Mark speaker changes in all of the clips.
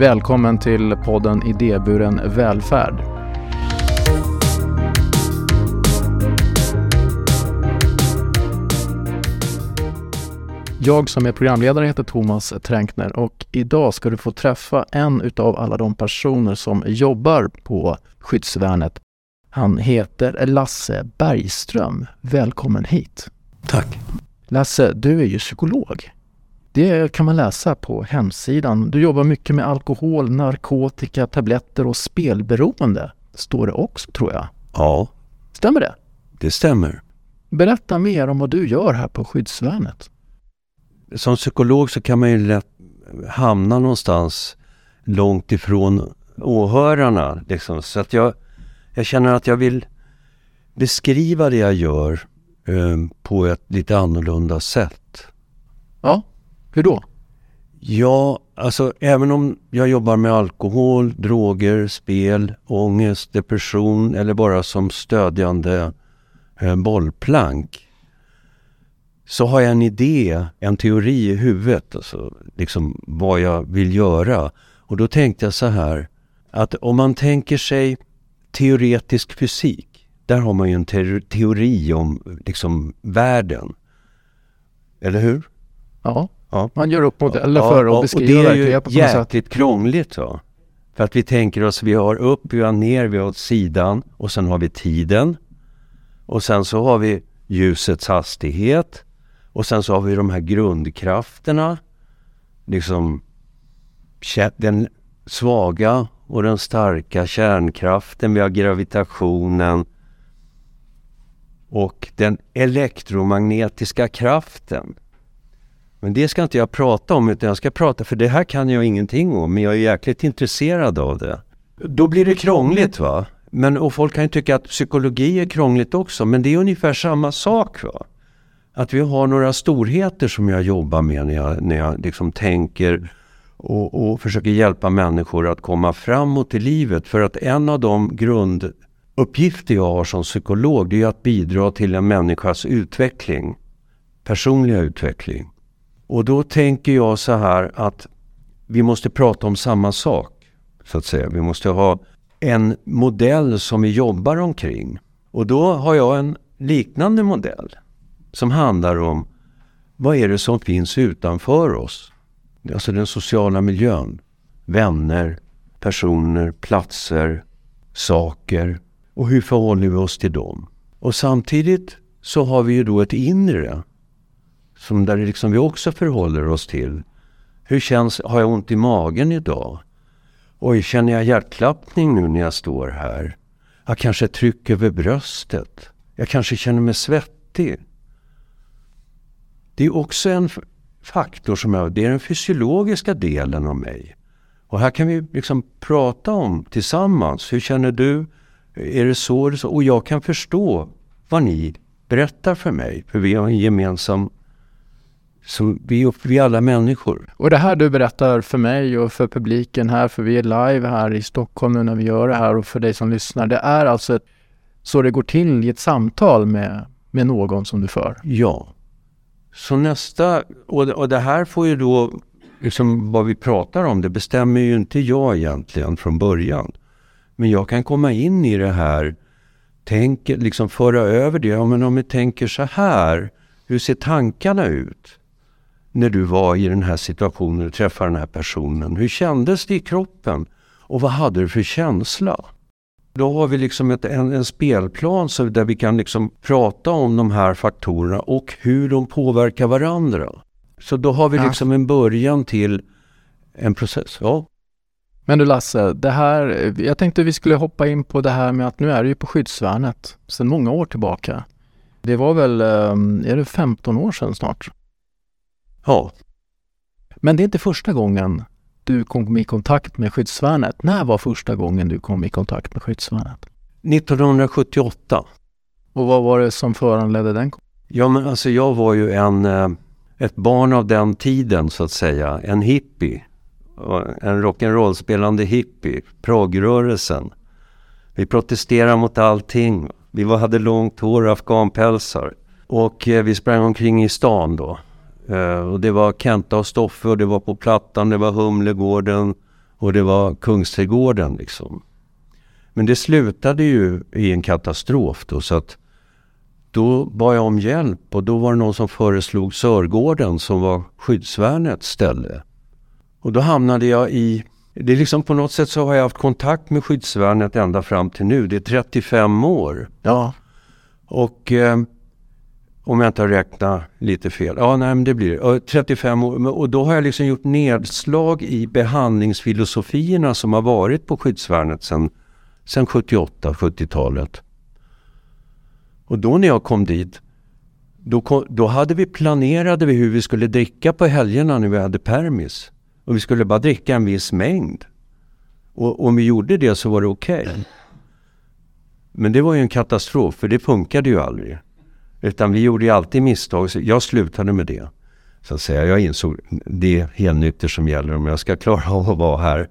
Speaker 1: Välkommen till podden Idéburen välfärd. Jag som är programledare heter Thomas Tränkner och idag ska du få träffa en utav alla de personer som jobbar på skyddsvärnet. Han heter Lasse Bergström. Välkommen hit!
Speaker 2: Tack!
Speaker 1: Lasse, du är ju psykolog. Det kan man läsa på hemsidan. Du jobbar mycket med alkohol, narkotika, tabletter och spelberoende. Står det också tror jag.
Speaker 2: Ja.
Speaker 1: Stämmer det?
Speaker 2: Det stämmer.
Speaker 1: Berätta mer om vad du gör här på skyddsvärnet.
Speaker 2: Som psykolog så kan man ju lätt hamna någonstans långt ifrån åhörarna. Liksom. Så att jag, jag känner att jag vill beskriva det jag gör eh, på ett lite annorlunda sätt.
Speaker 1: Ja, hur då?
Speaker 2: Ja, alltså även om jag jobbar med alkohol, droger, spel, ångest, depression eller bara som stödjande eh, bollplank så har jag en idé, en teori i huvudet, alltså liksom vad jag vill göra. Och då tänkte jag så här, att om man tänker sig teoretisk fysik, där har man ju en te teori om liksom världen. Eller hur?
Speaker 1: Ja, ja. man gör upp modeller ja, för att ja, beskriva
Speaker 2: verkligheten på något sätt. det är ju jäkligt krångligt. Va? För att vi tänker oss, vi har upp, vi har ner, vi har åt sidan och sen har vi tiden. Och sen så har vi ljusets hastighet. Och sen så har vi de här grundkrafterna. Liksom den svaga och den starka kärnkraften. Vi har gravitationen. Och den elektromagnetiska kraften. Men det ska inte jag prata om utan jag ska prata, för det här kan jag ingenting om men jag är jäkligt intresserad av det. Då blir det krångligt va. Men, och folk kan ju tycka att psykologi är krångligt också men det är ungefär samma sak. va. Att vi har några storheter som jag jobbar med när jag, när jag liksom tänker och, och försöker hjälpa människor att komma framåt i livet. För att en av de grunduppgifter jag har som psykolog det är att bidra till en människas utveckling. Personliga utveckling. Och då tänker jag så här att vi måste prata om samma sak. Så att säga. Vi måste ha en modell som vi jobbar omkring. Och då har jag en liknande modell som handlar om vad är det som finns utanför oss? Alltså den sociala miljön. Vänner, personer, platser, saker och hur förhåller vi oss till dem? Och samtidigt så har vi ju då ett inre som där liksom vi också förhåller oss till. Hur känns, har jag ont i magen idag? Oj, känner jag hjärtklappning nu när jag står här? Jag kanske tryck över bröstet. Jag kanske känner mig svettig. Det är också en faktor som jag, det är den fysiologiska delen av mig. Och här kan vi liksom prata om tillsammans. Hur känner du? Är det så? Är det så? Och jag kan förstå vad ni berättar för mig. För vi har en gemensam så vi, vi är alla människor.
Speaker 1: Och det här du berättar för mig och för publiken här, för vi är live här i Stockholm nu när vi gör det här och för dig som lyssnar. Det är alltså ett, så det går till i ett samtal med, med någon som du för?
Speaker 2: Ja. Så nästa, och, och det här får ju då, liksom vad vi pratar om, det bestämmer ju inte jag egentligen från början. Men jag kan komma in i det här, tänka, liksom föra över det. Ja, men om vi tänker så här, hur ser tankarna ut? När du var i den här situationen och träffade den här personen? Hur kändes det i kroppen? Och vad hade du för känsla? Då har vi liksom ett, en, en, spelplan så där vi kan liksom prata om de här faktorerna och hur de påverkar varandra. Så då har vi liksom en början till en process. Ja.
Speaker 1: Men du Lasse, det här, jag tänkte vi skulle hoppa in på det här med att nu är du ju på skyddsvärnet sedan många år tillbaka. Det var väl, ehm, är det 15 år sedan snart?
Speaker 2: Ja.
Speaker 1: Men det är inte första gången du kom i kontakt med skyddsvärnet. När var första gången du kom i kontakt med skyddsvärnet?
Speaker 2: 1978.
Speaker 1: Och vad var det som föranledde den?
Speaker 2: Ja, men alltså jag var ju en, eh, ett barn av den tiden så att säga. En hippie. En rock'n'roll-spelande hippie. Progrörelsen. Vi protesterade mot allting. Vi hade långt hår och afghanpälsar. Och eh, vi sprang omkring i stan då. Uh, och det var Kenta och Stoffe och det var på Plattan, det var Humlegården Och det var Kungsträdgården liksom. Men det slutade ju i en katastrof då så att då bad jag om hjälp och då var det någon som föreslog Sörgården som var skyddsvärnets ställe. Och då hamnade jag i, det är liksom på något sätt så har jag haft kontakt med skyddsvärnet ända fram till nu. Det är 35 år.
Speaker 1: Ja.
Speaker 2: Och eh, om jag inte har räknat lite fel. Ja, nej men det blir det. 35 år. Och då har jag liksom gjort nedslag i behandlingsfilosofierna som har varit på skyddsvärnet sedan sen 78-70-talet. Och då när jag kom dit, då, kom, då hade vi planerade vi hur vi skulle dricka på helgerna när vi hade permis. Och vi skulle bara dricka en viss mängd. Och om vi gjorde det så var det okej. Okay. Men det var ju en katastrof, för det funkade ju aldrig. Utan vi gjorde ju alltid misstag. Så jag slutade med det. Så att säga. Jag insåg det är helnykter som gäller om jag ska klara av att vara här.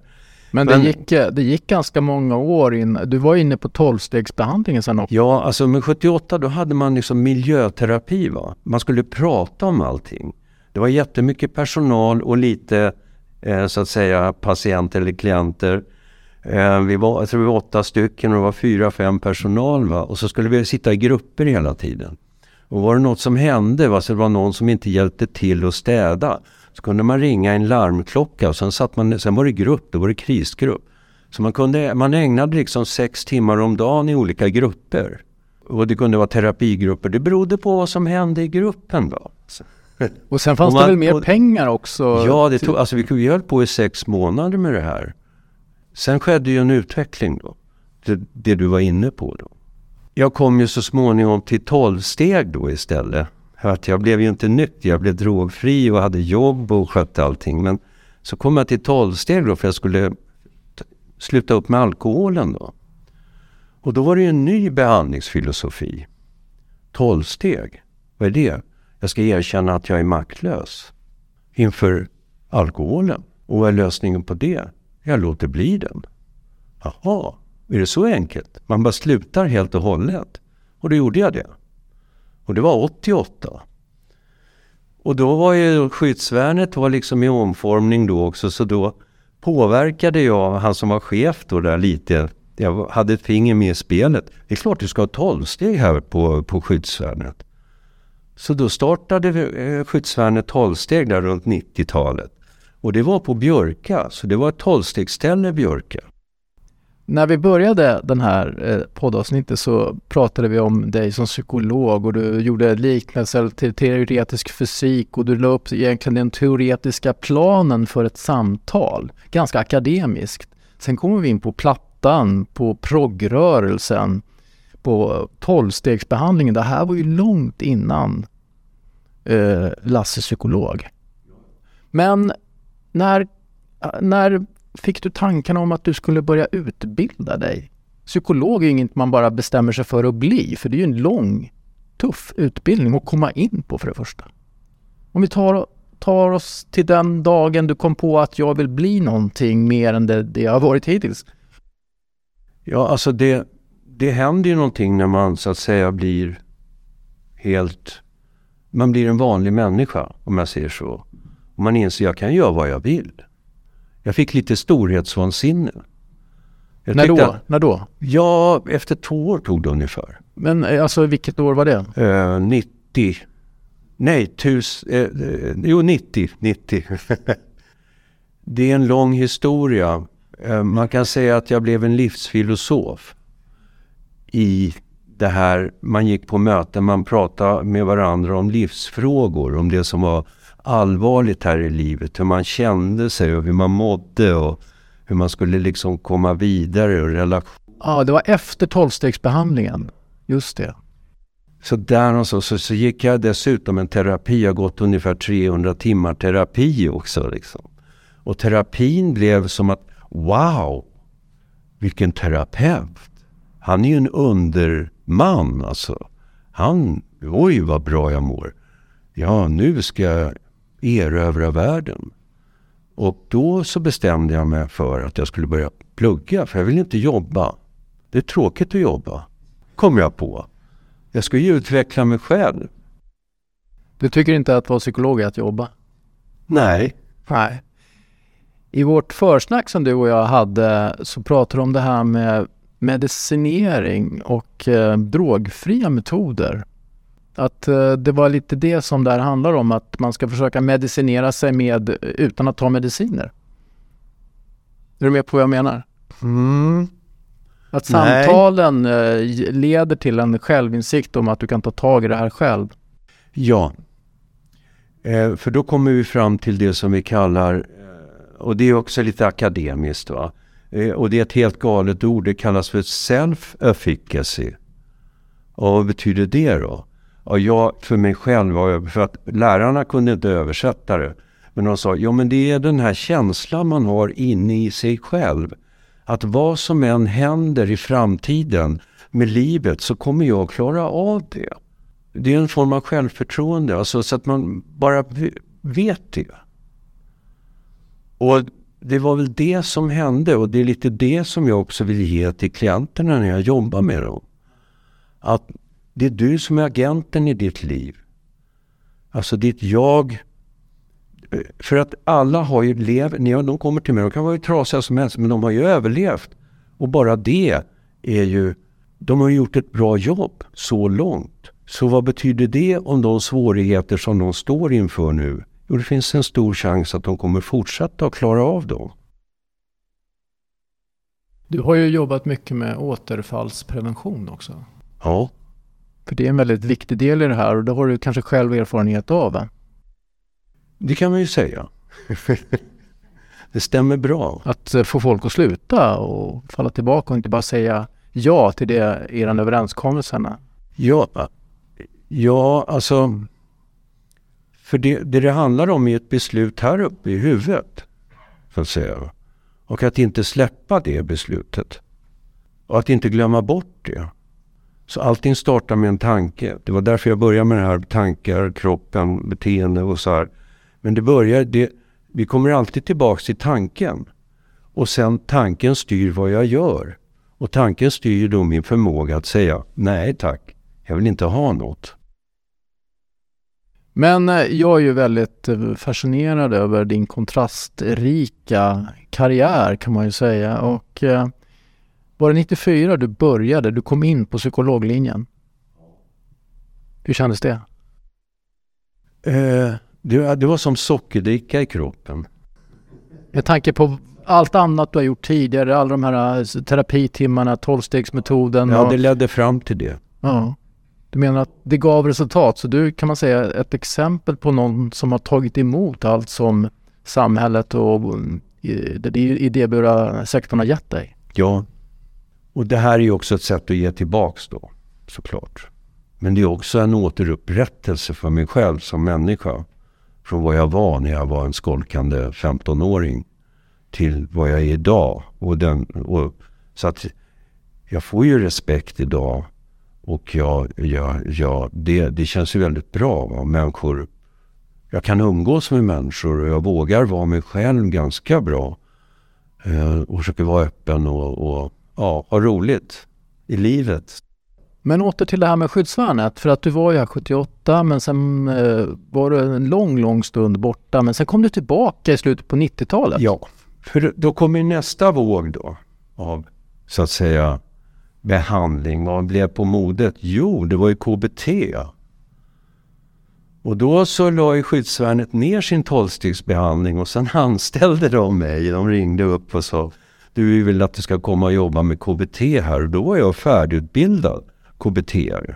Speaker 1: Men, det, gick, det gick ganska många år in. Du var inne på tolvstegsbehandlingen sen också.
Speaker 2: Ja, alltså med 78 då hade man liksom miljöterapi. Va? Man skulle prata om allting. Det var jättemycket personal och lite eh, så att säga patienter eller klienter. Eh, vi var, jag tror vi var åtta stycken och det var fyra, fem personal. Va? Och så skulle vi sitta i grupper hela tiden. Och var det något som hände, va? så det var någon som inte hjälpte till att städa. Så kunde man ringa en larmklocka och sen, satt man, sen var det grupp, då var det krisgrupp. Så man, kunde, man ägnade liksom sex timmar om dagen i olika grupper. Och det kunde vara terapigrupper. Det berodde på vad som hände i gruppen. Då.
Speaker 1: Och sen fanns och man, det väl mer och, pengar också?
Speaker 2: Ja, det tog, alltså vi, höll på i sex månader med det här. Sen skedde ju en utveckling då. Det, det du var inne på då. Jag kom ju så småningom till tolvsteg då istället. Att jag blev ju inte nykter, jag blev drogfri och hade jobb och skötte allting. Men så kom jag till tolvsteg då för jag skulle sluta upp med alkoholen då. Och då var det ju en ny behandlingsfilosofi. Tolvsteg, vad är det? Jag ska erkänna att jag är maktlös inför alkoholen. Och vad är lösningen på det? Jag låter bli den. Jaha, är det så enkelt? Man bara slutar helt och hållet. Och då gjorde jag det. Och det var 88. Och då var ju skyddsvärnet var liksom i omformning då också så då påverkade jag han som var chef då där lite. Jag hade ett finger med i spelet. Det är klart du ska ha tolvsteg här på, på skyddsvärnet. Så då startade eh, skyddsvärnet tolvsteg där runt 90-talet. Och det var på Björka, så det var ett tolvstegsställe Björka.
Speaker 1: När vi började den här eh, poddavsnittet så pratade vi om dig som psykolog och du gjorde liknelser till teoretisk fysik och du la upp egentligen den teoretiska planen för ett samtal. Ganska akademiskt. Sen kommer vi in på plattan, på progrörelsen, på tolvstegsbehandlingen. Det här var ju långt innan eh, Lasse psykolog. Men när, eh, när fick du tankarna om att du skulle börja utbilda dig? Psykolog är ju inget man bara bestämmer sig för att bli, för det är ju en lång, tuff utbildning att komma in på för det första. Om vi tar, tar oss till den dagen du kom på att jag vill bli någonting mer än det, det jag har varit hittills.
Speaker 2: Ja, alltså det, det händer ju någonting när man så att säga blir helt... Man blir en vanlig människa, om jag säger så. Och man inser att jag kan göra vad jag vill. Jag fick lite storhetsvansinne.
Speaker 1: Jag när då? Att, när då?
Speaker 2: Ja, efter två år tog det ungefär.
Speaker 1: Men eh, alltså vilket år var det?
Speaker 2: Uh, 90. Nej, tus, eh, eh, jo 90. 90. det är en lång historia. Uh, man kan säga att jag blev en livsfilosof i det här. Man gick på möten, man pratade med varandra om livsfrågor, om det som var allvarligt här i livet. Hur man kände sig och hur man mådde och hur man skulle liksom komma vidare och relation.
Speaker 1: Ja, det var efter tolvstegsbehandlingen. Just det.
Speaker 2: Så där och så, så, så gick jag dessutom en terapi. Jag har gått ungefär 300 timmar terapi också. Liksom. Och terapin blev som att wow, vilken terapeut. Han är ju en underman alltså. Han, oj vad bra jag mår. Ja, nu ska jag erövra världen. Och då så bestämde jag mig för att jag skulle börja plugga, för jag vill inte jobba. Det är tråkigt att jobba, kom jag på. Jag ska ju utveckla mig själv.
Speaker 1: Du tycker inte att vara psykolog är att jobba?
Speaker 2: Nej.
Speaker 1: Nej. I vårt försnack som du och jag hade så pratade du om det här med medicinering och eh, drogfria metoder. Att eh, det var lite det som det här handlar om, att man ska försöka medicinera sig med utan att ta mediciner. Är du med på vad jag menar?
Speaker 2: Mm.
Speaker 1: Att samtalen eh, leder till en självinsikt om att du kan ta tag i det här själv.
Speaker 2: Ja, eh, för då kommer vi fram till det som vi kallar, eh, och det är också lite akademiskt, va? Eh, och det är ett helt galet ord, det kallas för self-efficacy. Och vad betyder det då? Och jag för mig själv, för att lärarna kunde inte översätta det. Men de sa, ja men det är den här känslan man har inne i sig själv. Att vad som än händer i framtiden med livet så kommer jag klara av det. Det är en form av självförtroende, alltså så att man bara vet det. Och det var väl det som hände och det är lite det som jag också vill ge till klienterna när jag jobbar med dem. Att det är du som är agenten i ditt liv. Alltså ditt jag. För att alla har ju levt, när de kommer till mig, de kan vara hur trasiga som helst, men de har ju överlevt. Och bara det är ju, de har gjort ett bra jobb så långt. Så vad betyder det om de svårigheter som de står inför nu? Jo, det finns en stor chans att de kommer fortsätta att klara av dem.
Speaker 1: Du har ju jobbat mycket med återfallsprevention också.
Speaker 2: Ja.
Speaker 1: För det är en väldigt viktig del i det här och det har du kanske själv erfarenhet av? Va?
Speaker 2: Det kan man ju säga. det stämmer bra.
Speaker 1: Att eh, få folk att sluta och falla tillbaka och inte bara säga ja till det den överenskommelserna.
Speaker 2: Ja, ja alltså. För det, det det handlar om är ett beslut här uppe i huvudet. Så att säga. Och att inte släppa det beslutet. Och att inte glömma bort det. Så allting startar med en tanke. Det var därför jag började med det här tankar, kroppen, beteende och så här. Men det börjar, det, vi kommer alltid tillbaks till tanken. Och sen tanken styr vad jag gör. Och tanken styr då min förmåga att säga nej tack, jag vill inte ha något.
Speaker 1: Men eh, jag är ju väldigt eh, fascinerad över din kontrastrika karriär kan man ju säga. Och eh, var det 94 du började? Du kom in på psykologlinjen. Hur kändes det?
Speaker 2: Eh, det, det var som sockerdricka i kroppen.
Speaker 1: Med tanke på allt annat du har gjort tidigare, alla de här eh, terapitimmarna, tolvstegsmetoden.
Speaker 2: Ja, och... det ledde fram till det.
Speaker 1: Ja. Du menar att det gav resultat, så du kan man säga ett exempel på någon som har tagit emot allt som samhället och eh, den idéburna sektorn har gett dig?
Speaker 2: Ja, och det här är ju också ett sätt att ge tillbaks då, såklart. Men det är också en återupprättelse för mig själv som människa. Från vad jag var när jag var en skolkande 15-åring till vad jag är idag. Och den, och, så att jag får ju respekt idag. Och jag, jag, jag, det, det känns ju väldigt bra. Va? Människor, jag kan umgås med människor och jag vågar vara mig själv ganska bra. Eh, och försöker vara öppen och, och ja, ha roligt i livet.
Speaker 1: Men åter till det här med skyddsvärnet. För att du var ju här 78 men sen eh, var du en lång, lång stund borta. Men sen kom du tillbaka i slutet på 90-talet.
Speaker 2: Ja, för då kommer nästa våg då av så att säga behandling. Vad blev på modet? Jo, det var ju KBT. Och då så la ju skyddsvärnet ner sin tolvstegsbehandling och sen anställde de mig. De ringde upp och sa du vill att du ska komma och jobba med KBT här. Och då var jag färdigutbildad KBT. -are.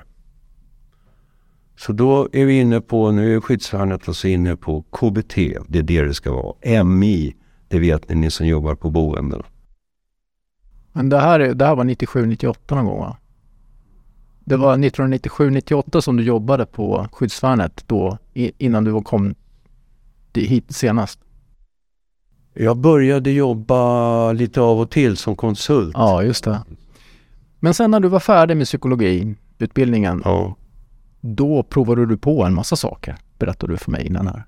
Speaker 2: Så då är vi inne på, nu är skyddsvärnet alltså inne på KBT. Det är det det ska vara. MI, det vet ni, ni som jobbar på boenden.
Speaker 1: Men det här, det här var 97-98 någon gång va? Det var 1997-98 som du jobbade på skyddsvärnet då innan du kom hit senast?
Speaker 2: Jag började jobba lite av och till som konsult.
Speaker 1: Ja, just det. Men sen när du var färdig med psykologiutbildningen,
Speaker 2: ja.
Speaker 1: då provade du på en massa saker, berättade du för mig innan här.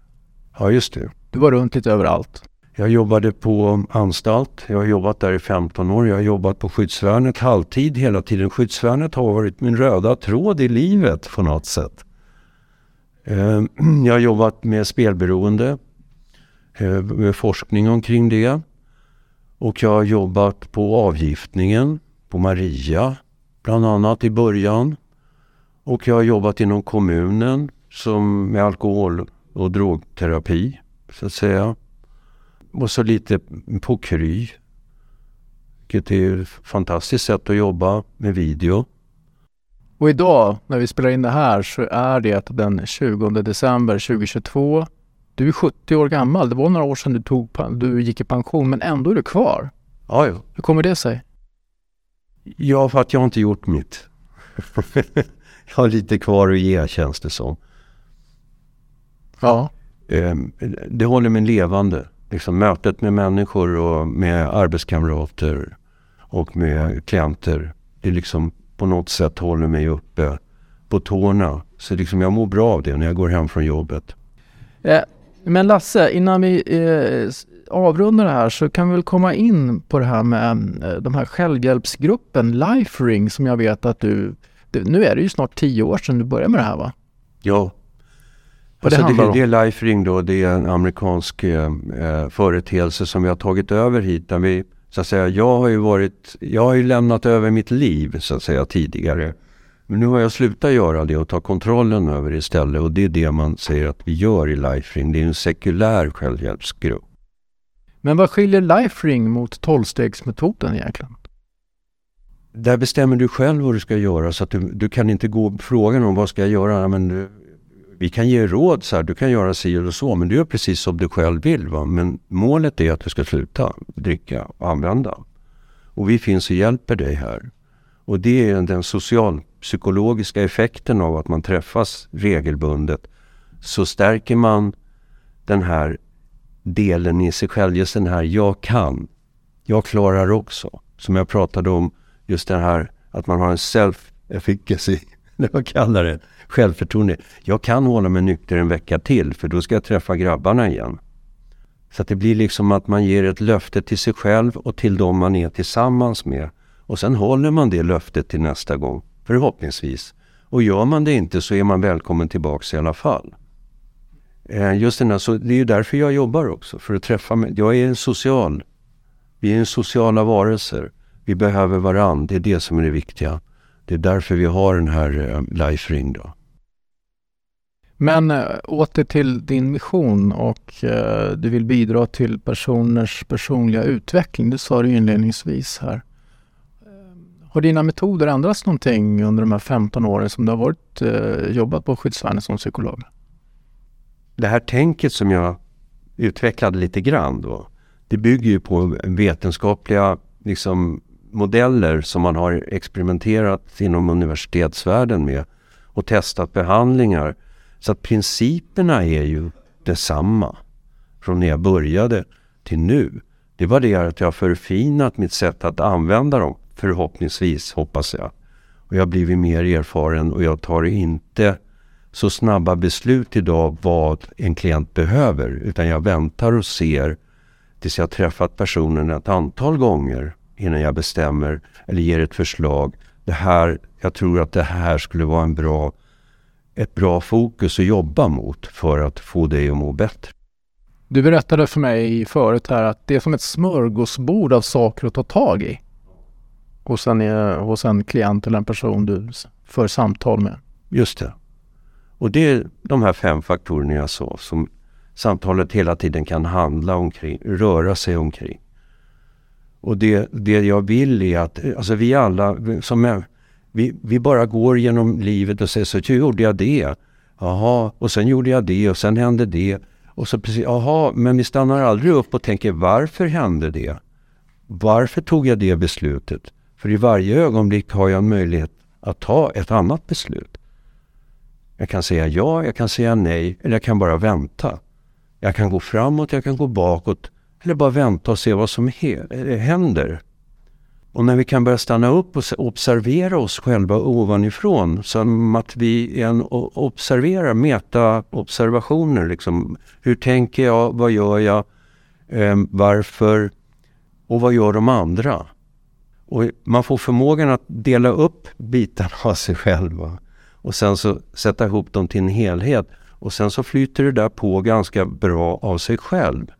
Speaker 2: Ja, just det.
Speaker 1: Du var runt lite överallt.
Speaker 2: Jag jobbade på anstalt. Jag har jobbat där i 15 år. Jag har jobbat på skyddsvärnet halvtid hela tiden. Skyddsvärnet har varit min röda tråd i livet på något sätt. Eh, jag har jobbat med spelberoende. Eh, med forskning omkring det. Och jag har jobbat på avgiftningen på Maria bland annat i början. Och jag har jobbat inom kommunen som med alkohol och drogterapi så att säga. Och så lite på Kry. Vilket är ett fantastiskt sätt att jobba med video.
Speaker 1: Och idag när vi spelar in det här så är det den 20 december 2022. Du är 70 år gammal. Det var några år sedan du, tog, du gick i pension men ändå är du kvar.
Speaker 2: Ja, ja.
Speaker 1: Hur kommer det sig?
Speaker 2: Ja, för att jag inte gjort mitt. jag har lite kvar att ge känns det som.
Speaker 1: Ja.
Speaker 2: Ehm, det håller mig levande. Liksom mötet med människor och med arbetskamrater och med klienter. Det liksom på något sätt håller mig uppe på tårna. Så liksom jag mår bra av det när jag går hem från jobbet.
Speaker 1: Men Lasse, innan vi eh, avrundar det här så kan vi väl komma in på det här med eh, de här självhjälpsgruppen Lifering som jag vet att du... Nu är det ju snart tio år sedan du började med det här va?
Speaker 2: Ja. Alltså det, det, det är Lifering då, det är en amerikansk eh, eh, företeelse som vi har tagit över hit. Där vi, så att säga, jag har ju varit, jag har ju lämnat över mitt liv så att säga tidigare. Men nu har jag slutat göra det och ta kontrollen över det istället och det är det man säger att vi gör i Lifering. Det är en sekulär självhjälpsgrupp.
Speaker 1: Men vad skiljer Lifering mot tolvstegsmetoden egentligen?
Speaker 2: Där bestämmer du själv vad du ska göra så att du, du kan inte gå frågan om vad ska jag göra. Men du, vi kan ge råd så här, du kan göra si eller så men du gör precis som du själv vill. Va? Men målet är att du ska sluta dricka och använda. Och vi finns och hjälper dig här. Och det är den psykologiska effekten av att man träffas regelbundet. Så stärker man den här delen i sig själv, just den här jag kan, jag klarar också. Som jag pratade om, just det här att man har en self-efficacy, eller vad kallar det, självförtroende. Jag kan hålla mig nykter en vecka till för då ska jag träffa grabbarna igen. Så att det blir liksom att man ger ett löfte till sig själv och till dem man är tillsammans med. Och sen håller man det löftet till nästa gång, förhoppningsvis. Och gör man det inte så är man välkommen tillbaks i alla fall. Eh, just den här, så det är ju därför jag jobbar också, för att träffa mig. Jag är en social, vi är en sociala varelser. Vi behöver varandra. det är det som är det viktiga. Det är därför vi har den här eh, Life Ring då.
Speaker 1: Men eh, åter till din mission och du vill bidra till personers personliga utveckling. Det sa du inledningsvis här. Har dina metoder ändrats någonting under de här 15 åren som du har varit, eh, jobbat på skyddsvärnet som psykolog?
Speaker 2: det här tänket som jag utvecklade lite grann då. Det bygger ju på vetenskapliga liksom, modeller som man har experimenterat inom universitetsvärlden med och testat behandlingar. Så att principerna är ju detsamma från när jag började till nu. Det var det att jag har förfinat mitt sätt att använda dem, förhoppningsvis, hoppas jag. Och jag har blivit mer erfaren och jag tar inte så snabba beslut idag vad en klient behöver. Utan jag väntar och ser tills jag träffat personen ett antal gånger innan jag bestämmer eller ger ett förslag. Det här, jag tror att det här skulle vara en bra, ett bra fokus att jobba mot för att få dig att må bättre.
Speaker 1: Du berättade för mig förut här att det är som ett smörgåsbord av saker att ta tag i hos en, eh, hos en klient eller en person du för samtal med.
Speaker 2: Just det. Och det är de här fem faktorerna jag sa som samtalet hela tiden kan handla omkring, röra sig omkring. Och det, det jag vill är att, alltså vi alla, som är, vi, vi bara går genom livet och säger så, hur gjorde jag det. Jaha, och sen gjorde jag det och sen hände det. Och så precis, jaha, men vi stannar aldrig upp och tänker varför hände det? Varför tog jag det beslutet? För i varje ögonblick har jag en möjlighet att ta ett annat beslut. Jag kan säga ja, jag kan säga nej eller jag kan bara vänta. Jag kan gå framåt, jag kan gå bakåt eller bara vänta och se vad som eh, händer. Och när vi kan börja stanna upp och observera oss själva ovanifrån som att vi en observerar, meta-observationer. Liksom. Hur tänker jag? Vad gör jag? Eh, varför? Och vad gör de andra? Och man får förmågan att dela upp bitarna av sig själva och sen så sätta ihop dem till en helhet. Och sen så flyter det där på ganska bra av sig själv.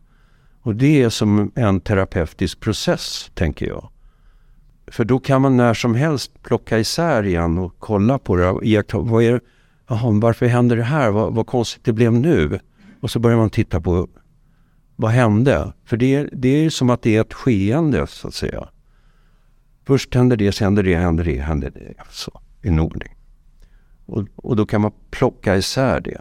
Speaker 2: Och det är som en terapeutisk process, tänker jag. För då kan man när som helst plocka isär igen och kolla på det. Och iaktta, vad är, aha, varför händer det här? Vad, vad konstigt det blev nu. Och så börjar man titta på vad hände? För det, det är som att det är ett skeende så att säga. Först händer det, sen händer det, händer det, händer det. Så, i en ordning. Och, och då kan man plocka isär det.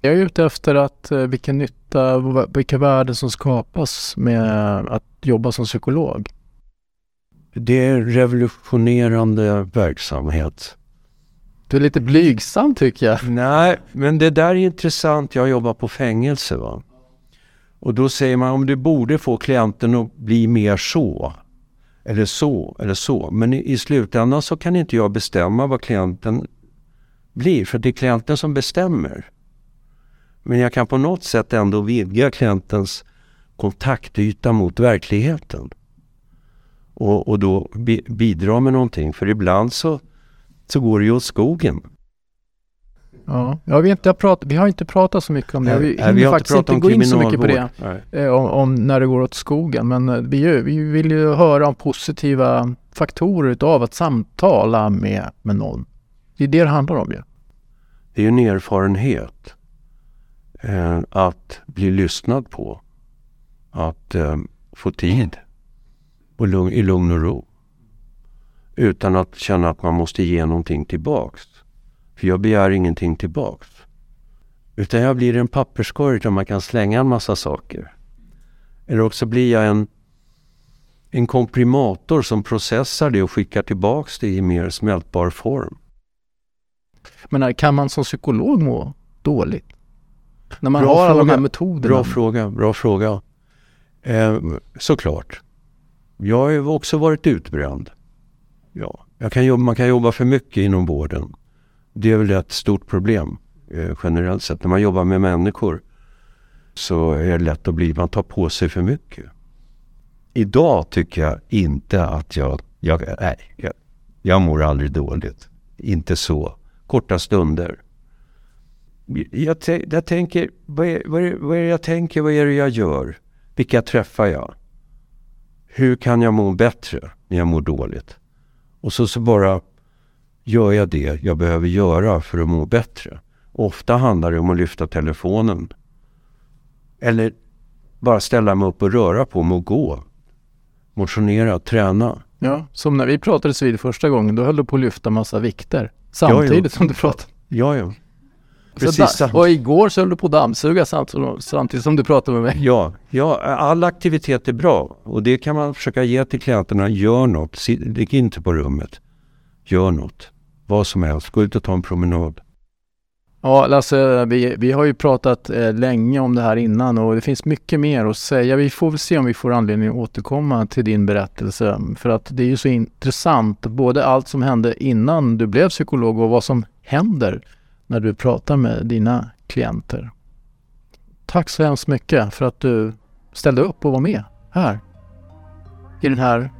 Speaker 1: Jag är ute efter att eh, vilken nytta, vilka värden som skapas med att jobba som psykolog.
Speaker 2: Det är revolutionerande verksamhet.
Speaker 1: Du är lite blygsam tycker jag.
Speaker 2: Nej, men det där är intressant. Jag jobbar på fängelse. Va? Och då säger man om du borde få klienten att bli mer så. Eller så, eller så. Men i, i slutändan så kan inte jag bestämma vad klienten blir. För det är klienten som bestämmer. Men jag kan på något sätt ändå vidga klientens kontaktyta mot verkligheten. Och, och då bi, bidra med någonting. För ibland så, så går det ju åt skogen.
Speaker 1: Ja, ja vi, inte har pratat, vi har inte pratat så mycket om det. Vi
Speaker 2: hinner vi
Speaker 1: faktiskt inte gå in så mycket på det. Eh, om, om, när det går åt skogen. Men eh, vi, vi vill ju höra om positiva faktorer utav att samtala med, med någon. Det är det det handlar om ju.
Speaker 2: Det är ju en erfarenhet. Eh, att bli lyssnad på. Att eh, få tid och lugn, i lugn och ro. Utan att känna att man måste ge någonting tillbaks. För jag begär ingenting tillbaks. Utan jag blir en papperskorg där man kan slänga en massa saker. Eller också blir jag en, en komprimator som processar det och skickar tillbaks det i mer smältbar form.
Speaker 1: Men kan man som psykolog må dåligt? När man bra har alla de här metoderna?
Speaker 2: Bra fråga, bra fråga. Eh, såklart. Jag har också varit utbränd. Ja, jag kan jobba, man kan jobba för mycket inom vården. Det är väl ett stort problem eh, generellt sett. När man jobbar med människor så är det lätt att bli, man tar på sig för mycket. Idag tycker jag inte att jag, jag nej, jag, jag mår aldrig dåligt. Inte så. Korta stunder. Jag, jag tänker, vad är, vad, är, vad är det jag tänker, vad är det jag gör? Vilka träffar jag? Hur kan jag må bättre när jag mår dåligt? Och så, så bara gör jag det jag behöver göra för att må bättre. Ofta handlar det om att lyfta telefonen. Eller bara ställa mig upp och röra på mig och gå. Motionera, träna.
Speaker 1: Ja, som när vi pratades vid första gången, då höll du på att lyfta massa vikter. Samtidigt ja, som du pratade.
Speaker 2: Ja, ja.
Speaker 1: Precis. Da, och igår så höll du på att dammsuga samtidigt som du pratade med mig.
Speaker 2: Ja, ja, all aktivitet är bra och det kan man försöka ge till klienterna. Gör något, ligg inte på rummet. Gör något, vad som helst. Gå ut och ta en promenad.
Speaker 1: Ja, Lasse, vi, vi har ju pratat eh, länge om det här innan och det finns mycket mer att säga. Vi får väl se om vi får anledning att återkomma till din berättelse. För att det är ju så intressant, både allt som hände innan du blev psykolog och vad som händer när du pratar med dina klienter. Tack så hemskt mycket för att du ställde upp och var med här i den här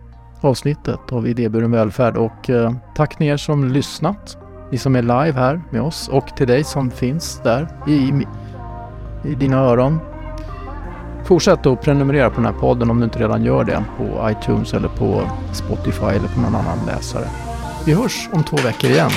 Speaker 1: avsnittet av Idéburen välfärd och eh, tack ni er som lyssnat, ni som är live här med oss och till dig som finns där i, i dina öron. Fortsätt att prenumerera på den här podden om du inte redan gör det på iTunes eller på Spotify eller på någon annan läsare. Vi hörs om två veckor igen.